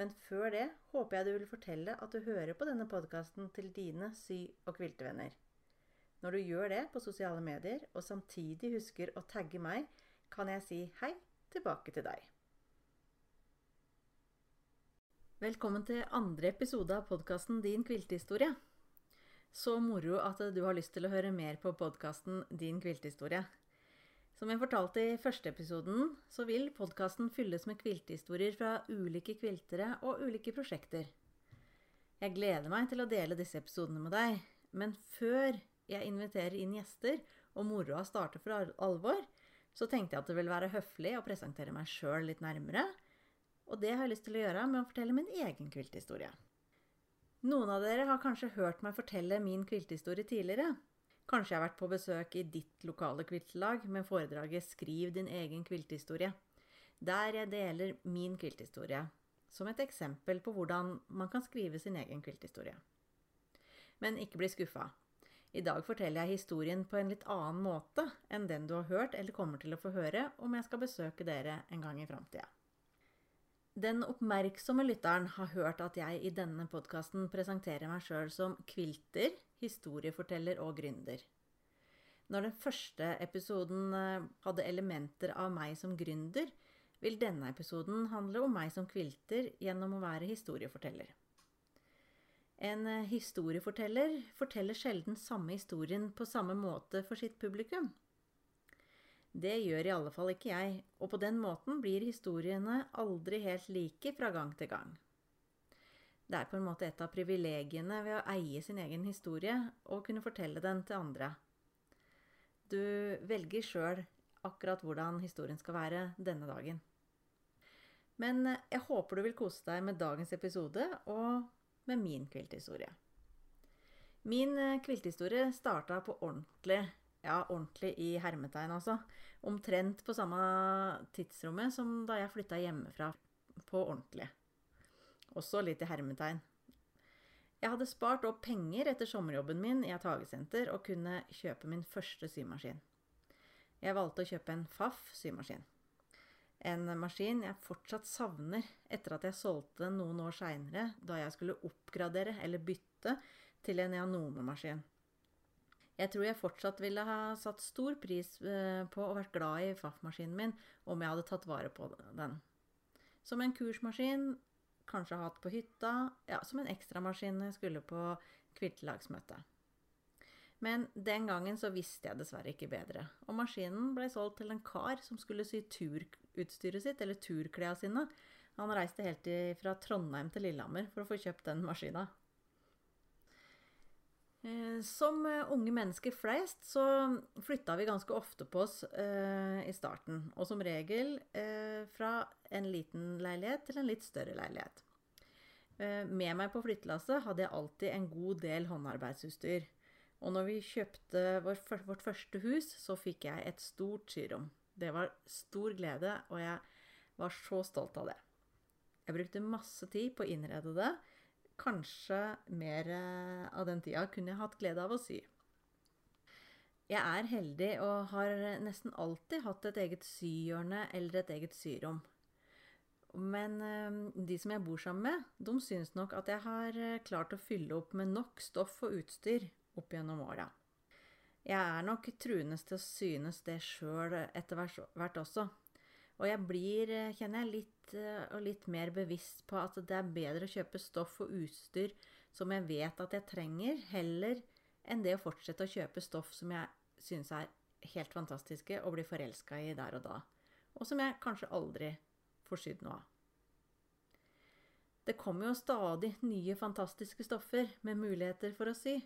Men før det håper jeg du vil fortelle at du hører på denne podkasten til dine sy- og kviltevenner. Når du gjør det på sosiale medier, og samtidig husker å tagge meg, kan jeg si hei tilbake til deg. Velkommen til andre episode av podkasten Din kviltehistorie. Så moro at du har lyst til å høre mer på podkasten Din kviltehistorie. Som jeg fortalte i første episoden, så vil podkasten fylles med kviltehistorier fra ulike kviltere og ulike prosjekter. Jeg gleder meg til å dele disse episodene med deg, men før jeg inviterer inn gjester og moroa starter for alvor, så tenkte jeg at det ville være høflig å presentere meg sjøl litt nærmere. Og det har jeg lyst til å gjøre med å fortelle min egen kvilthistorie. Noen av dere har kanskje hørt meg fortelle min kviltehistorie tidligere. Kanskje jeg har vært på besøk i ditt lokale kviltelag med foredraget 'Skriv din egen kviltehistorie', der jeg deler min kviltehistorie som et eksempel på hvordan man kan skrive sin egen kvilthistorie. Men ikke bli skuffa. I dag forteller jeg historien på en litt annen måte enn den du har hørt eller kommer til å få høre om jeg skal besøke dere en gang i framtida. Den oppmerksomme lytteren har hørt at jeg i denne podkasten presenterer meg sjøl som kvilter, historieforteller og gründer. Når den første episoden eh, hadde elementer av meg som gründer, vil denne episoden handle om meg som kvilter gjennom å være historieforteller. En eh, historieforteller forteller sjelden samme historien på samme måte for sitt publikum. Det gjør i alle fall ikke jeg, og på den måten blir historiene aldri helt like fra gang til gang. Det er på en måte et av privilegiene ved å eie sin egen historie og kunne fortelle den til andre. Du velger sjøl akkurat hvordan historien skal være denne dagen. Men jeg håper du vil kose deg med dagens episode og med min kvilthistorie. Min kvilthistorie starta på ordentlig ja, ordentlig i hermetegn, altså. Omtrent på samme tidsrommet som da jeg flytta hjemmefra på ordentlig. Også litt i hermetegn. Jeg hadde spart opp penger etter sommerjobben min i et hagesenter og kunne kjøpe min første symaskin. Jeg valgte å kjøpe en FAF symaskin. En maskin jeg fortsatt savner etter at jeg solgte den noen år seinere, da jeg skulle oppgradere eller bytte til en Janome-maskin. Jeg tror jeg fortsatt ville ha satt stor pris eh, på å vært glad i FAF-maskinen min om jeg hadde tatt vare på den. Som en kursmaskin, kanskje hatt på hytta, ja, som en ekstramaskin når jeg skulle på kviltelagsmøte. Men den gangen så visste jeg dessverre ikke bedre, og maskinen ble solgt til en kar som skulle sy turutstyret sitt, eller turklærne sine. Han reiste helt fra Trondheim til Lillehammer for å få kjøpt den maskina. Eh, som eh, unge mennesker flest så flytta vi ganske ofte på oss eh, i starten. Og som regel eh, fra en liten leilighet til en litt større leilighet. Eh, med meg på flyttelasset hadde jeg alltid en god del håndarbeidsutstyr. Og når vi kjøpte vår, vårt første hus, så fikk jeg et stort syrom. Det var stor glede, og jeg var så stolt av det. Jeg brukte masse tid på å innrede det Kanskje mer eh, av den tida kunne jeg hatt glede av å sy. Jeg er heldig og har nesten alltid hatt et eget syhjørne eller et eget syrom. Men eh, de som jeg bor sammen med, de syns nok at jeg har eh, klart å fylle opp med nok stoff og utstyr opp gjennom åra. Jeg er nok truende til å synes det sjøl etter hvert også. Og jeg blir, kjenner jeg, litt, og eh, litt mer bevisst på at det er bedre å kjøpe stoff og utstyr som jeg vet at jeg trenger, heller enn det å fortsette å kjøpe stoff som jeg syns er helt fantastiske og blir forelska i der og da. Og som jeg kanskje aldri får sydd noe av. Det kommer jo stadig nye fantastiske stoffer med muligheter for å sy.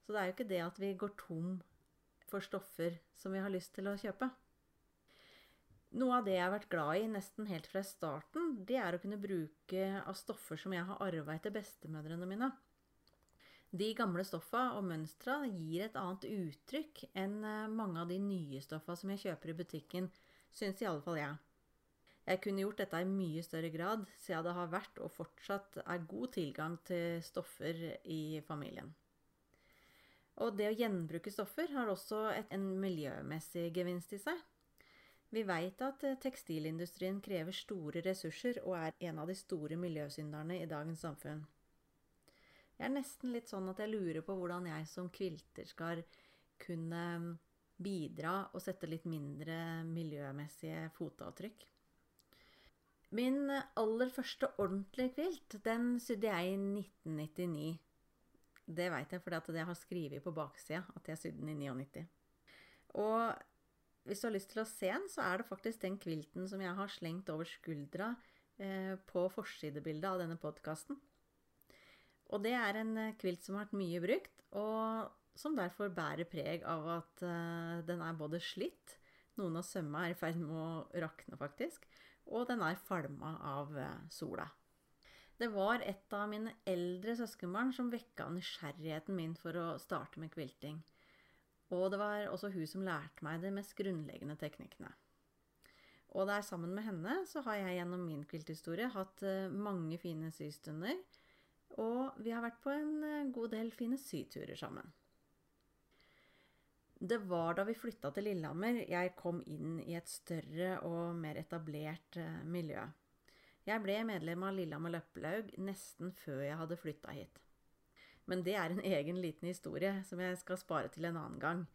Så det er jo ikke det at vi går tom for stoffer som vi har lyst til å kjøpe. Noe av det jeg har vært glad i nesten helt fra starten, det er å kunne bruke av stoffer som jeg har arva etter bestemødrene mine. De gamle stoffa og mønstra gir et annet uttrykk enn eh, mange av de nye stoffa som jeg kjøper i butikken, syns i alle fall jeg. Jeg kunne gjort dette i mye større grad, siden det har vært og fortsatt er god tilgang til stoffer i familien. Og det å gjenbruke stoffer har også et, en miljømessig gevinst i seg. Vi veit at eh, tekstilindustrien krever store ressurser og er en av de store miljøsynderne i dagens samfunn. Jeg er nesten litt sånn at jeg lurer på hvordan jeg som kvilter skal kunne bidra og sette litt mindre miljømessige fotavtrykk. Min aller første ordentlige kvilt, den sydde jeg i 1999. Det veit jeg fordi jeg har skrevet på baksida at jeg sydde den i 99. Og hvis du har lyst til å se den, så er det faktisk den kvilten som jeg har slengt over skuldra eh, på forsidebildet av denne podkasten. Og det er en eh, kvilt som har vært mye brukt, og som derfor bærer preg av at eh, den er både slitt, noen av sømma er i ferd med å rakne faktisk, og den er falma av eh, sola. Det var et av mine eldre søskenbarn som vekka nysgjerrigheten min for å starte med kvilting. Og det var også hun som lærte meg de mest grunnleggende teknikkene. Og der sammen med henne så har jeg gjennom min kvilthistorie hatt mange fine systunder og vi har vært på en eh, god del fine syturer sammen. Det var da vi flytta til Lillehammer jeg kom inn i et større og mer etablert eh, miljø. Jeg ble medlem av Lillehammer Løppelaug nesten før jeg hadde flytta hit. Men det er en egen liten historie som jeg skal spare til en annen gang.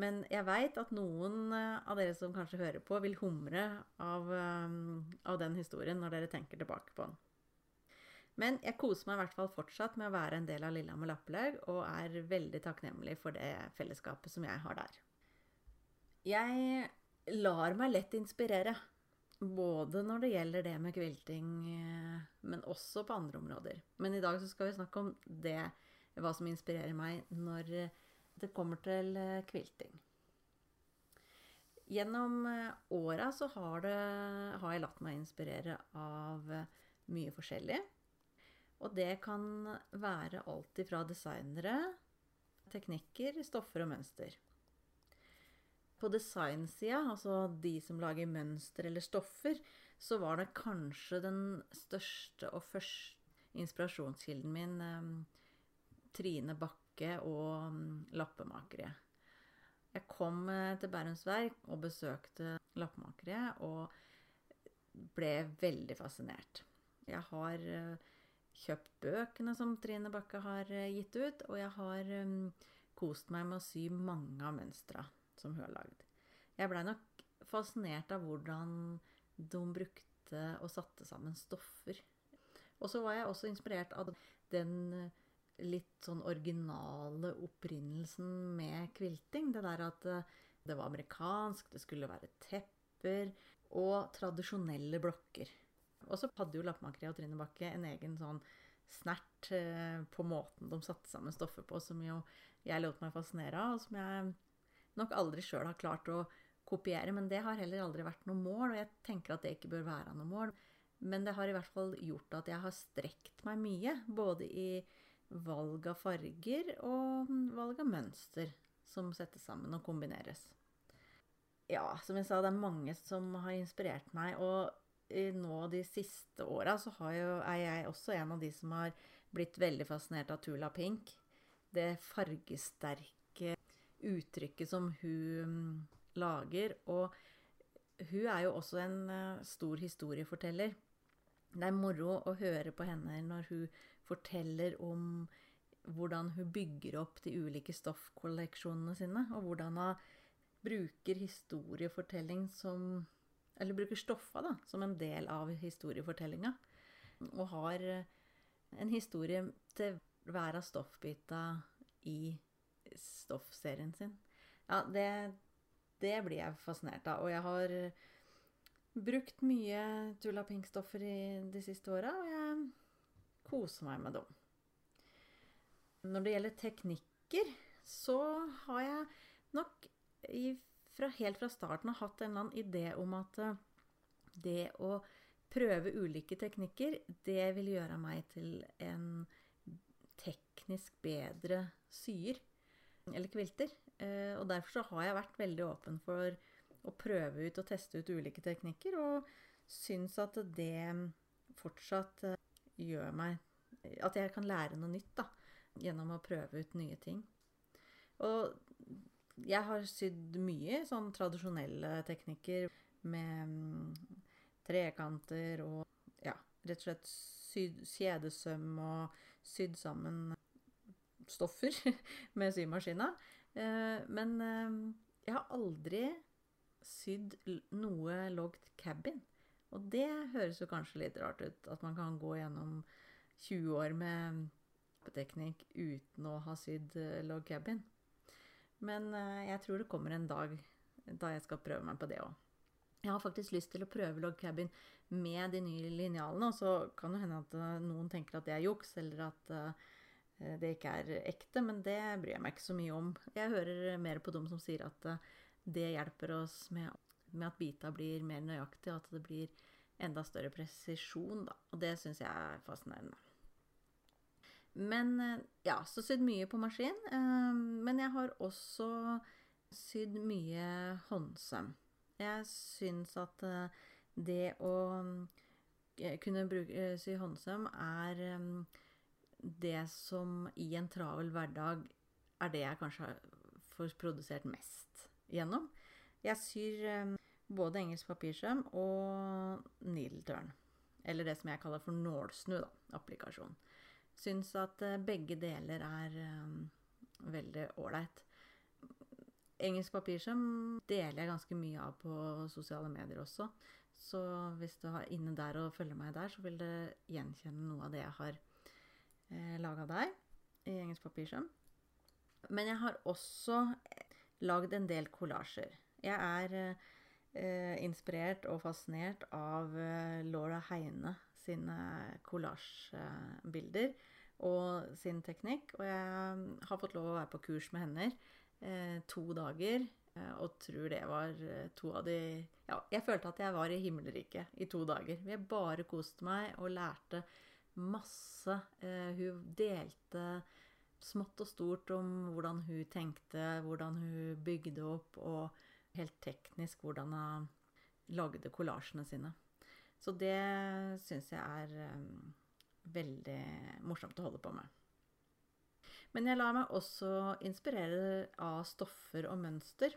Men jeg veit at noen eh, av dere som kanskje hører på, vil humre av, av den historien når dere tenker tilbake på den. Men jeg koser meg i hvert fall fortsatt med å være en del av Lillehammer Lappelaug, og er veldig takknemlig for det fellesskapet som jeg har der. Jeg lar meg lett inspirere. Både når det gjelder det med kvilting, eh, men også på andre områder. Men i dag så skal vi snakke om det, hva som inspirerer meg når det kommer til eh, kvilting. Gjennom eh, åra så har, det, har jeg latt meg inspirere av mye forskjellig. Og det kan være alt ifra designere, teknikker, stoffer og mønster. På designsida, altså de som lager mønster eller stoffer, så var det kanskje den største og første inspirasjonskilden min eh, Trine Bakke og um, lappemakere. Jeg kom eh, til Bærums Verk og besøkte lappemakere og ble veldig fascinert. Jeg har eh, kjøpt bøkene som Trine Bakke har eh, gitt ut, og jeg har um, kost meg med å sy mange av mønstra som hun har lagd. Jeg blei nok fascinert av hvordan de brukte og satte sammen stoffer. Og så var jeg også inspirert av den litt sånn originale opprinnelsen med kvilting. Det der at eh, det var amerikansk, det skulle være tepper og tradisjonelle blokker. Og så hadde jo Lappmakeri og Trine Bakke en egen sånn snert eh, på måten de satte sammen stoffer på, som jo jeg lot meg fascinere av, og som jeg nok aldri sjøl har klart å kopiere. Men det har heller aldri vært noe mål, og jeg tenker at det ikke bør være noe mål. Men det har i hvert fall gjort at jeg har strekt meg mye, både i valg av farger og valg av mønster som settes sammen og kombineres. Ja, som jeg sa, det er mange som har inspirert meg. Og nå de siste åra så jo, er jeg også en av de som har blitt veldig fascinert av Tula Pink. Det fargesterke uttrykket som hun mm, lager. Og hun er jo også en uh, stor historieforteller. Det er moro å høre på henne når hun forteller om hvordan hun bygger opp de ulike stoffkolleksjonene sine, og hvordan hun bruker historiefortelling som eller bruker stoffa da, som en del av historiefortellinga. Og har eh, en historie til hver av stoffbita i stoffserien sin. Ja, det, det blir jeg fascinert av. Og jeg har brukt mye Tulla Pink-stoffer de siste åra, og jeg koser meg med dem. Når det gjelder teknikker, så har jeg nok fra helt fra starten hatt en eller annen idé om at eh, det å prøve ulike teknikker, det vil gjøre meg til en teknisk bedre syer eller kvilter. Eh, og derfor så har jeg vært veldig åpen for å prøve ut og teste ut ulike teknikker, og syns at det fortsatt eh, gjør meg At jeg kan lære noe nytt da, gjennom å prøve ut nye ting. Og jeg har sydd mye sånn tradisjonelle teknikker med mm, trekanter og ja, rett og slett syd, kjedesøm og sydd sammen stoffer med symaskina. Eh, men eh, jeg har aldri sydd noe logged cabin. Og det høres jo kanskje litt rart ut, at man kan gå gjennom 20 år med teknikk uten å ha sydd eh, log cabin. Men jeg tror det kommer en dag da jeg skal prøve meg på det òg. Jeg har faktisk lyst til å prøve log cabin med de nye linjalene, og så kan det hende at uh, noen tenker at det er juks, eller at det ikke er ekte, men det bryr jeg meg ikke så mye om. Jeg hører mer på dem som sier at det hjelper oss med, med, at bita blir mer nøyaktig, og at det blir enda større presisjon, da. Og det syns jeg er fascinerende. Men ja, så sydd mye på maskin. Men jeg har også sydd mye håndsøm. Jeg syns at eh, det å eh, kunne bruke, eh, sy håndsøm er det som i en travel hverdag er det jeg kanskje får produsert mest gjennom. Jeg syr både engelsk papirsøm og needletørn. Eller det som jeg kaller for nålsnu, da, applikasjon. Syns at begge deler er veldig ålreit engelsk papirsøm deler jeg ganske mye av på sosiale medier også. Så hvis du er inne der og følger meg der, så vil du gjenkjenne noe av det jeg har eh, laga der i engelsk papirsøm. Men jeg har også lagd en del kollasjer. Jeg er eh, inspirert og fascinert av eh, Laura Heine sine kollasjbilder og sin teknikk. Og jeg har fått lov å være på kurs med henne eh, to dager. Og tror det var to av de Ja, jeg følte at jeg var i himmelriket i to dager. Vi bare koste meg og lærte masse. Hun delte smått og stort om hvordan hun tenkte, hvordan hun bygde opp, og helt teknisk hvordan hun lagde kollasjene sine. Så det syns jeg er um, veldig morsomt å holde på med. Men jeg lar meg også inspirere av stoffer og mønster.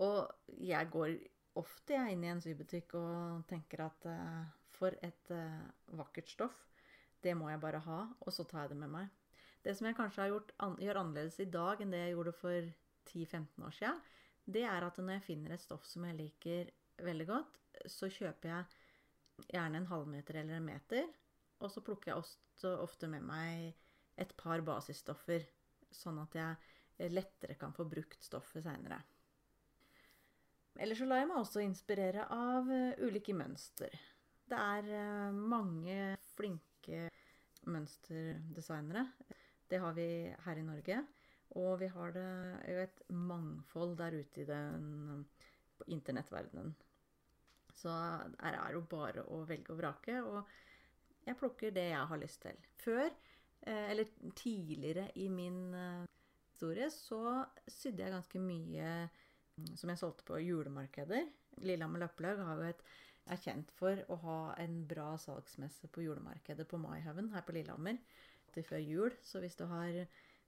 Og jeg går ofte jeg inn i en sybutikk og tenker at uh, for et uh, vakkert stoff. Det må jeg bare ha, og så tar jeg det med meg. Det som jeg kanskje gjort an gjør annerledes i dag enn det jeg gjorde for 10-15 år siden, det er at når jeg finner et stoff som jeg liker veldig godt, så kjøper jeg gjerne en halvmeter eller en meter, og så plukker jeg også ofte med meg et par basisstoffer, sånn at jeg lettere kan få brukt stoffet seinere. Eller så lar jeg meg også inspirere av uh, ulike mønster. Det er uh, mange flinke mønsterdesignere. Det har vi her i Norge. Og vi har det jo et mangfold der ute i den på internettverdenen. Så her er jo bare å velge og vrake. Og jeg plukker det jeg har lyst til. Før Eh, eller tidligere i min eh, historie, så sydde jeg ganske mye mm, som jeg solgte på julemarkeder. Lillehammer Lappelaug er kjent for å ha en bra salgsmesse på julemarkedet på Maihaugen her på Lillehammer til før jul. Så hvis du har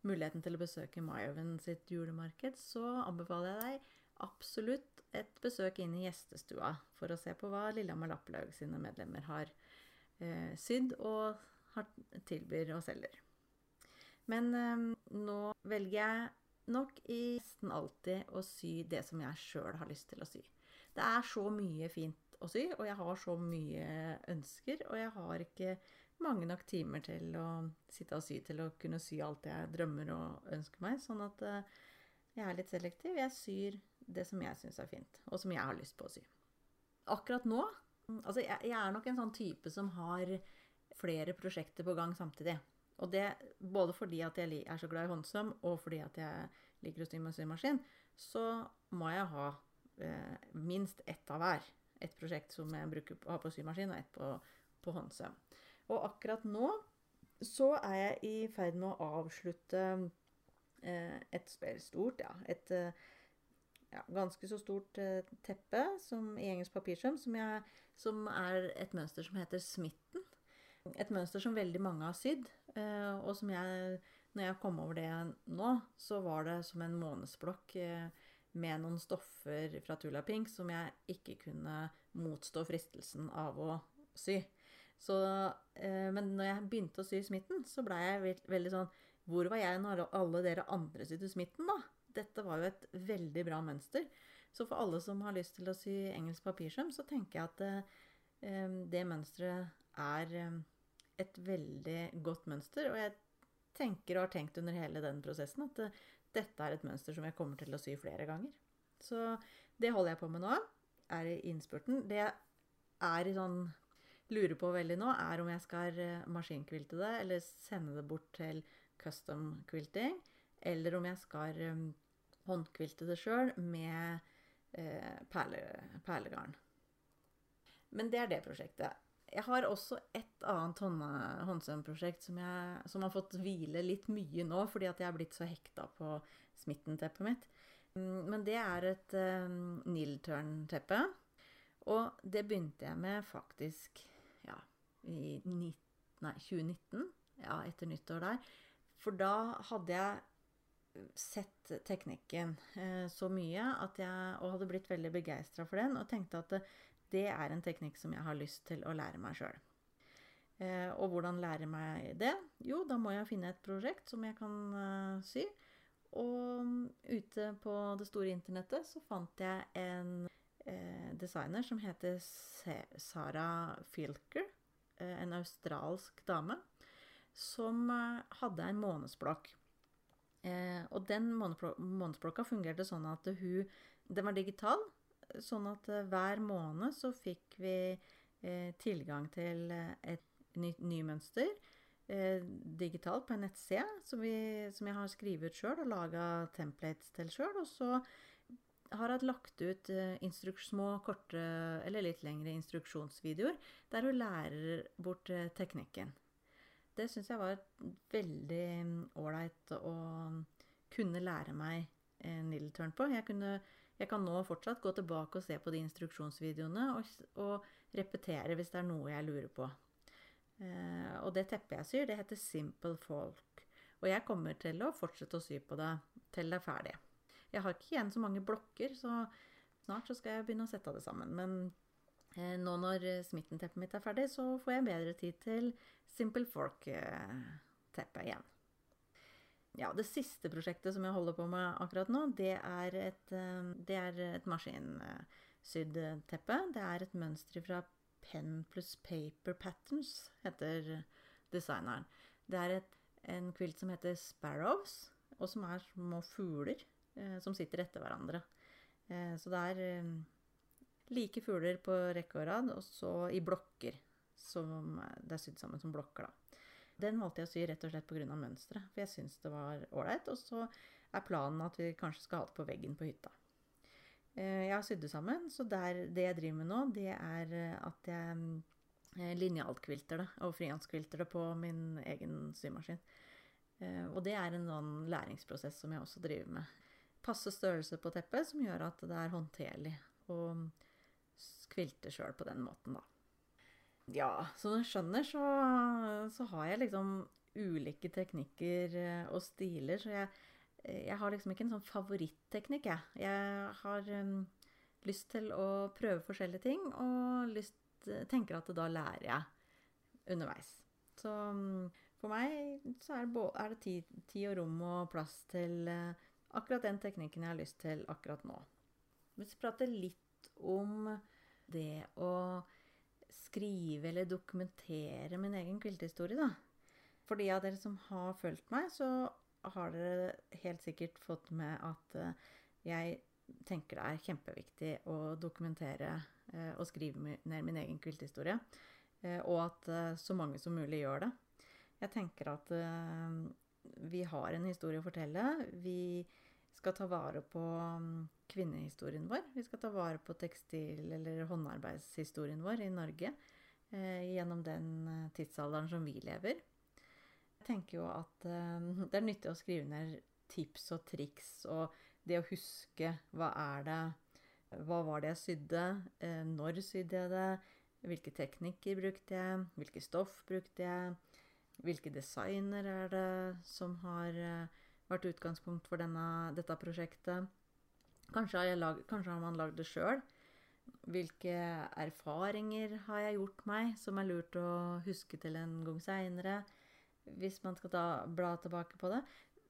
muligheten til å besøke Maihaugen sitt julemarked, så anbefaler jeg deg absolutt et besøk inn i gjestestua for å se på hva Lillehammer Lappelaug sine medlemmer har eh, sydd og har, tilbyr og selger. Men eh, nå velger jeg nok i nesten alltid å sy det som jeg sjøl har lyst til å sy. Det er så mye fint å sy, og jeg har så mye ønsker, og jeg har ikke mange nok timer til å sitte og sy til å kunne sy alt jeg drømmer og ønsker meg. Sånn at uh, jeg er litt selektiv. Jeg syr det som jeg syns er fint, og som jeg har lyst på å sy. Akkurat nå Altså, jeg er nok en sånn type som har flere prosjekter på gang samtidig. Og det både fordi at jeg er så glad i håndsøm, og fordi at jeg liker å sy med symaskin, så må jeg ha eh, minst ett av hver. Et prosjekt som jeg bruker, har på symaskin, og ett på, på håndsøm. Og akkurat nå så er jeg i ferd med å avslutte et stort, ja, et ja, ganske så stort teppe som, i engelsk papirsøm, som, som er et mønster som heter Smitten. Et mønster som veldig mange har sydd, og som jeg når jeg kom over det nå, så var det som en månedsblokk med noen stoffer fra Tula Pink som jeg ikke kunne motstå fristelsen av å sy. Så, eh, men når jeg begynte å sy smitten, så blei jeg veldig sånn Hvor var jeg når alle dere andre sydde smitten, da? Dette var jo et veldig bra mønster. Så for alle som har lyst til å sy engelsk papirsøm, så tenker jeg at eh, det mønsteret er et veldig godt mønster. Og jeg tenker og har tenkt under hele den prosessen at eh, dette er et mønster som jeg kommer til å sy flere ganger. Så det holder jeg på med nå. Er i innspurten. Det er i sånn lurer på veldig nå, er om jeg skal uh, maskinkvilte det, eller sende det bort til custom quilting, eller om jeg skal um, håndkvilte det sjøl med eh, perle, perlegarn. Men det er det prosjektet. Jeg har også et annet håndsømprosjekt som, som har fått hvile litt mye nå, fordi at jeg er blitt så hekta på smittenteppet mitt. Mm, men det er et um, Niltørn-teppe. Og det begynte jeg med faktisk ja, i ni, nei, 2019. Ja, etter nyttår der. For da hadde jeg sett teknikken eh, så mye at jeg, og hadde blitt veldig begeistra for den, og tenkte at det, det er en teknikk som jeg har lyst til å lære meg sjøl. Eh, og hvordan lære meg det? Jo, da må jeg finne et prosjekt som jeg kan eh, sy. Og ute på det store internettet så fant jeg en eh, designer som heter Sara Filker. Eh, en australsk dame. Som eh, hadde en månedsblokk. Eh, og den månedsblokka fungerte sånn at hun Den var digital, Sånn at eh, hver måned så fikk vi eh, tilgang til eh, et nytt ny mønster eh, digitalt på en nettside som, som, jeg har skrevet ut sjøl og laga templates til sjøl. Og så har hatt lagt ut eh, små, korte eller litt lengre instruksjonsvideoer der hun lærer bort eh, teknikken. Det syns jeg var veldig mm, ålreit å kunne lære meg needle turn på. Jeg kunne jeg kan nå fortsatt gå tilbake og se på de instruksjonsvideoene og, og repetere hvis det er noe jeg lurer på. Eh, og det teppet jeg syr, det heter Simple Folk. Og jeg kommer til å fortsette å sy på det til det er ferdig. Jeg har ikke igjen så mange blokker, så snart så skal jeg begynne å sette det sammen. Men eh, nå når smitten-teppet mitt er ferdig, så får jeg bedre tid til Simple Fork-teppet igjen. Ja, det siste prosjektet som jeg holder på med akkurat nå, det er et, eh, det er et maskinsydd teppe. Det er et mønster fra Pen pluss Paper Patterns, heter designeren. Det er et, en quilt som heter Sparrows, og som er små fugler eh, som sitter etter hverandre. Eh, så det er eh, like fugler på rekke og rad, og så i blokker. Som det er sydd sammen som blokker, da. Den valgte jeg å sy rett og slett pga. mønsteret, for jeg syns det var ålreit. Og så er planen at vi kanskje skal ha det på veggen på hytta. Eh, jeg har sydd det sammen, så der, det jeg driver med nå, det er eh, at jeg eh, det og frihanskvilter det på min egen symaskin. Og det er en sånn læringsprosess som jeg også driver med. Passe størrelse på teppet som gjør at det er håndterlig å kvilte sjøl på den måten, da. Ja, som du skjønner, så, så, har jeg liksom ulike teknikker eh, og stiler. Så jeg, jeg har liksom ikke en sånn favoritteknikk, jeg. Jeg har um, lyst til å prøve forskjellige ting, og lyst, tenker at da lærer jeg underveis. Så um, for meg så er det, er det tid, tid, og rom og plass til uh, akkurat den teknikken jeg har lyst til akkurat nå. Vi prater litt om det å skrive eller dokumentere min egen kviltehistorie, da. For de av dere som har fulgt meg, så har dere helt sikkert fått med at uh, jeg tenker det er kjempeviktig å dokumentere uh, og skrive ned min egen kviltehistorie. Uh, og at så mange som mulig gjør det. Jeg tenker at vi har en historie å fortelle. Vi skal ta vare på um, kvinnehistorien vår. Vi skal ta vare på tekstil- eller håndarbeidshistorien vår i Norge eh, gjennom den eh, tidsalderen som vi lever. Jeg tenker jo at eh, det er nyttig å skrive ned tips og triks og det å huske hva er det Hva var det jeg sydde? Eh, når sydde jeg det? Hvilke teknikker brukte jeg? Hvilke stoff brukte jeg? Hvilke designer er det som har eh, vært utgangspunkt for denne, dette prosjektet? Kanskje har, lag, kanskje har man lagd det sjøl? Hvilke erfaringer har jeg gjort meg som er lurt å huske til en gang seinere? Hvis man skal ta, bla tilbake på det.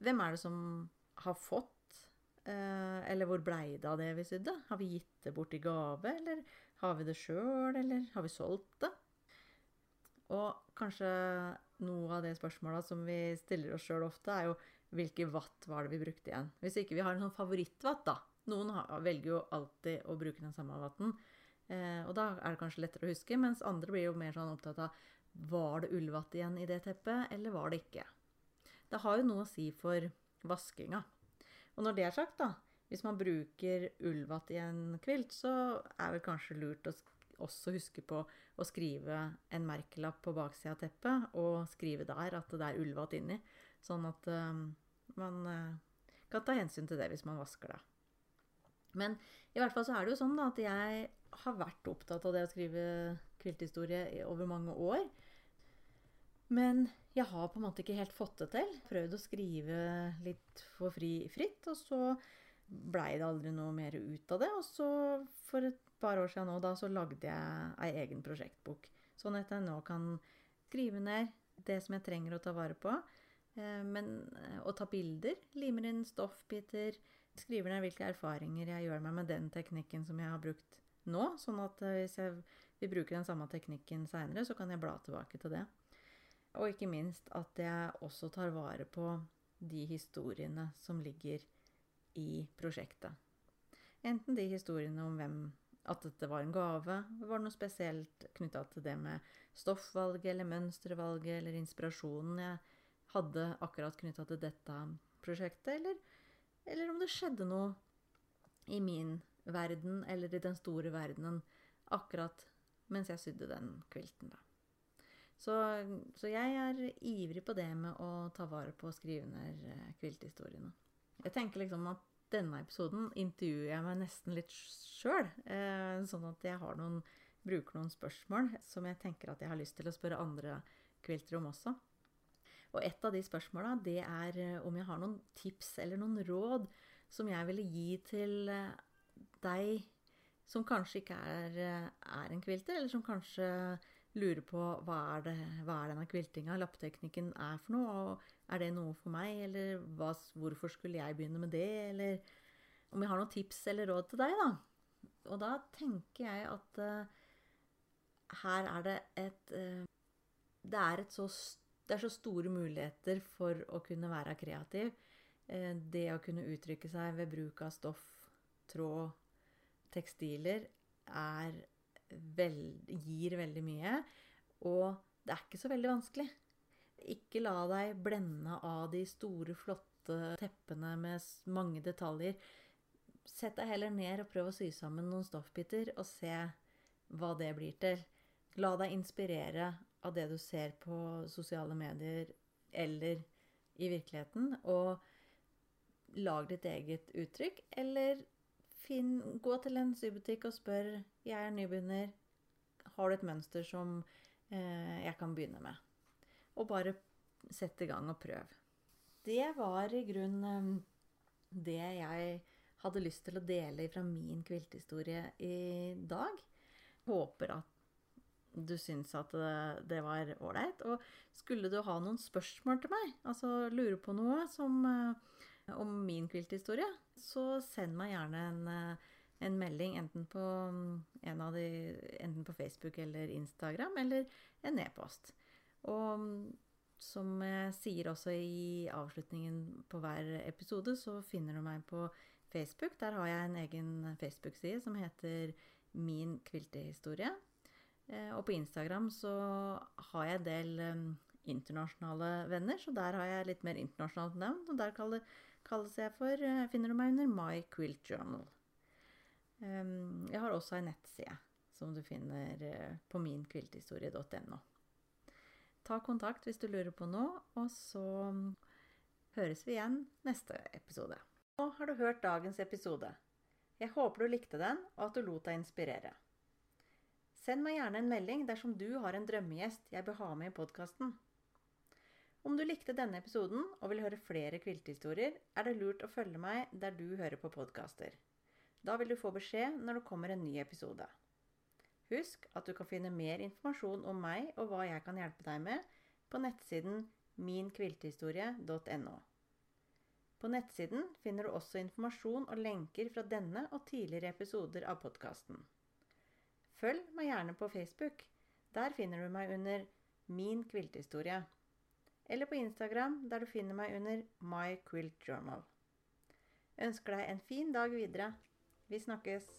Hvem er det som har fått? Eh, eller hvor blei det av det vi sydde? Har vi gitt det bort i gave, eller har vi det sjøl, eller har vi solgt det? Og kanskje noe av det spørsmåla som vi stiller oss sjøl ofte, er jo hvilke watt var det vi brukte igjen? Hvis ikke vi har en sånn favorittwatt, da. Noen velger jo alltid å bruke den samme watten. Eh, og da er det kanskje lettere å huske, mens andre blir jo mer sånn opptatt av var det ullvatt igjen i det teppet, eller var det ikke? Det har jo noe å si for vaskinga. Og når det er sagt, da, hvis man bruker ullvatt i en kvilt, så er det kanskje lurt å også huske på å skrive en merkelapp på baksida av teppet, og skrive der at det er ullvatt inni, sånn at um, man uh, kan ta hensyn til det hvis man vasker det. Men i hvert fall så er det jo sånn da, at jeg har vært opptatt av det å skrive kvilthistorie over mange år. Men jeg har på en måte ikke helt fått det til. Prøvd å skrive litt for fri, fritt, og så blei det aldri noe mer ut av det. Og så, for et par år siden nå, da, så lagde jeg ei egen prosjektbok. Sånn at jeg nå kan skrive ned det som jeg trenger å ta vare på. Eh, men, eh, og ta bilder. Limer inn stoffbiter. Skriver ned hvilke erfaringer jeg gjør meg med den teknikken som jeg har brukt nå. Sånn at eh, hvis jeg vil bruke den samme teknikken seinere, så kan jeg bla tilbake til det. Og ikke minst at jeg også tar vare på de historiene som ligger i prosjektet. Enten de historiene om hvem at dette var en gave, var det noe spesielt knytta til det med stoffvalget eller mønstervalget eller inspirasjonen jeg hadde akkurat knytta til dette prosjektet, eller, eller om det skjedde noe i min verden eller i den store verdenen akkurat mens jeg sydde den kvilten, da. Så, så, jeg er ivrig på det med å ta vare på å skrive ned eh, kvilthistoriene. Jeg tenker liksom at denne episoden intervjuer jeg meg nesten litt sjøl. Eh, sånn at jeg noen, bruker noen spørsmål som jeg tenker at jeg har lyst til å spørre andre kvilter om også. Og et av de spørsmåla, er eh, om jeg har noen tips eller noen råd som jeg ville gi til deg som kanskje ikke er, er en kvilter, eller som kanskje lurer på hva er, det, hva er denne kviltinga, lappteknikken, er for noe? Og er det noe for meg, eller hva, hvorfor skulle jeg begynne med det? Eller om jeg har noen tips eller råd til deg, da. Og da tenker jeg at uh, her er det et uh, Det er et så det er så store muligheter for å kunne være kreativ. Uh, det å kunne uttrykke seg ved bruk av stoff, tråd, tekstiler er veld, gir veldig mye. Og det er ikke så veldig vanskelig. Ikke la deg blende av de store, flotte teppene med mange detaljer. Sett deg heller ned og prøv å sy sammen noen stoffbiter, og se hva det blir til. La deg inspirere av det du ser på sosiale medier eller i virkeligheten, og lag ditt eget uttrykk, eller Finn, gå til en sybutikk og spør 'Jeg er nybegynner. Har du et mønster som eh, jeg kan begynne med?' Og bare sett i gang og prøv. Det var i grunnen eh, det jeg hadde lyst til å dele fra min kvilthistorie i dag. Håper at du syns at det, var ålreit. Og skulle du ha noen spørsmål til meg, altså lure på noe som eh, om min kvilthistorie, så send meg gjerne en, eh, en melding enten på, mm, de, enten på, Facebook eller Instagram, eller en e-post. Og mm, som jeg sier også i avslutningen på hver episode, så finner du meg på Facebook. Der har jeg en egen Facebook-side som heter Min kviltehistorie. Eh, og på Instagram så har jeg en del mm, internasjonale venner, så der har jeg litt mer internasjonalt navn. Og der kaller, kalles jeg for, eh, finner du meg under My Quilt Journal. Jeg har også ei nettside som du finner eh, på minkvilthistorie.no. ta kontakt hvis du lurer på noe, og så høres vi igjen neste episode. Nå har du hørt dagens episode. Jeg håper du likte den, og at du lot deg inspirere. Send meg gjerne en melding dersom du har en drømmegjest jeg bør ha med i podkasten. Om du likte denne episoden og vil høre flere kviltehistorier, er det lurt å følge meg der du hører på podkaster. Da vil du få beskjed når det kommer en ny episode. Husk at du kan finne mer informasjon om meg og hva jeg kan hjelpe deg med, på nettsiden minkviltehistorie.no. På nettsiden finner du også informasjon og lenker fra denne og tidligere episoder av podkasten. Følg meg gjerne på Facebook. Der finner du meg under Min kviltehistorie. Eller på Instagram, der du finner meg under My Quilt Journal. Ønsker deg en fin dag videre. Vi snakkes!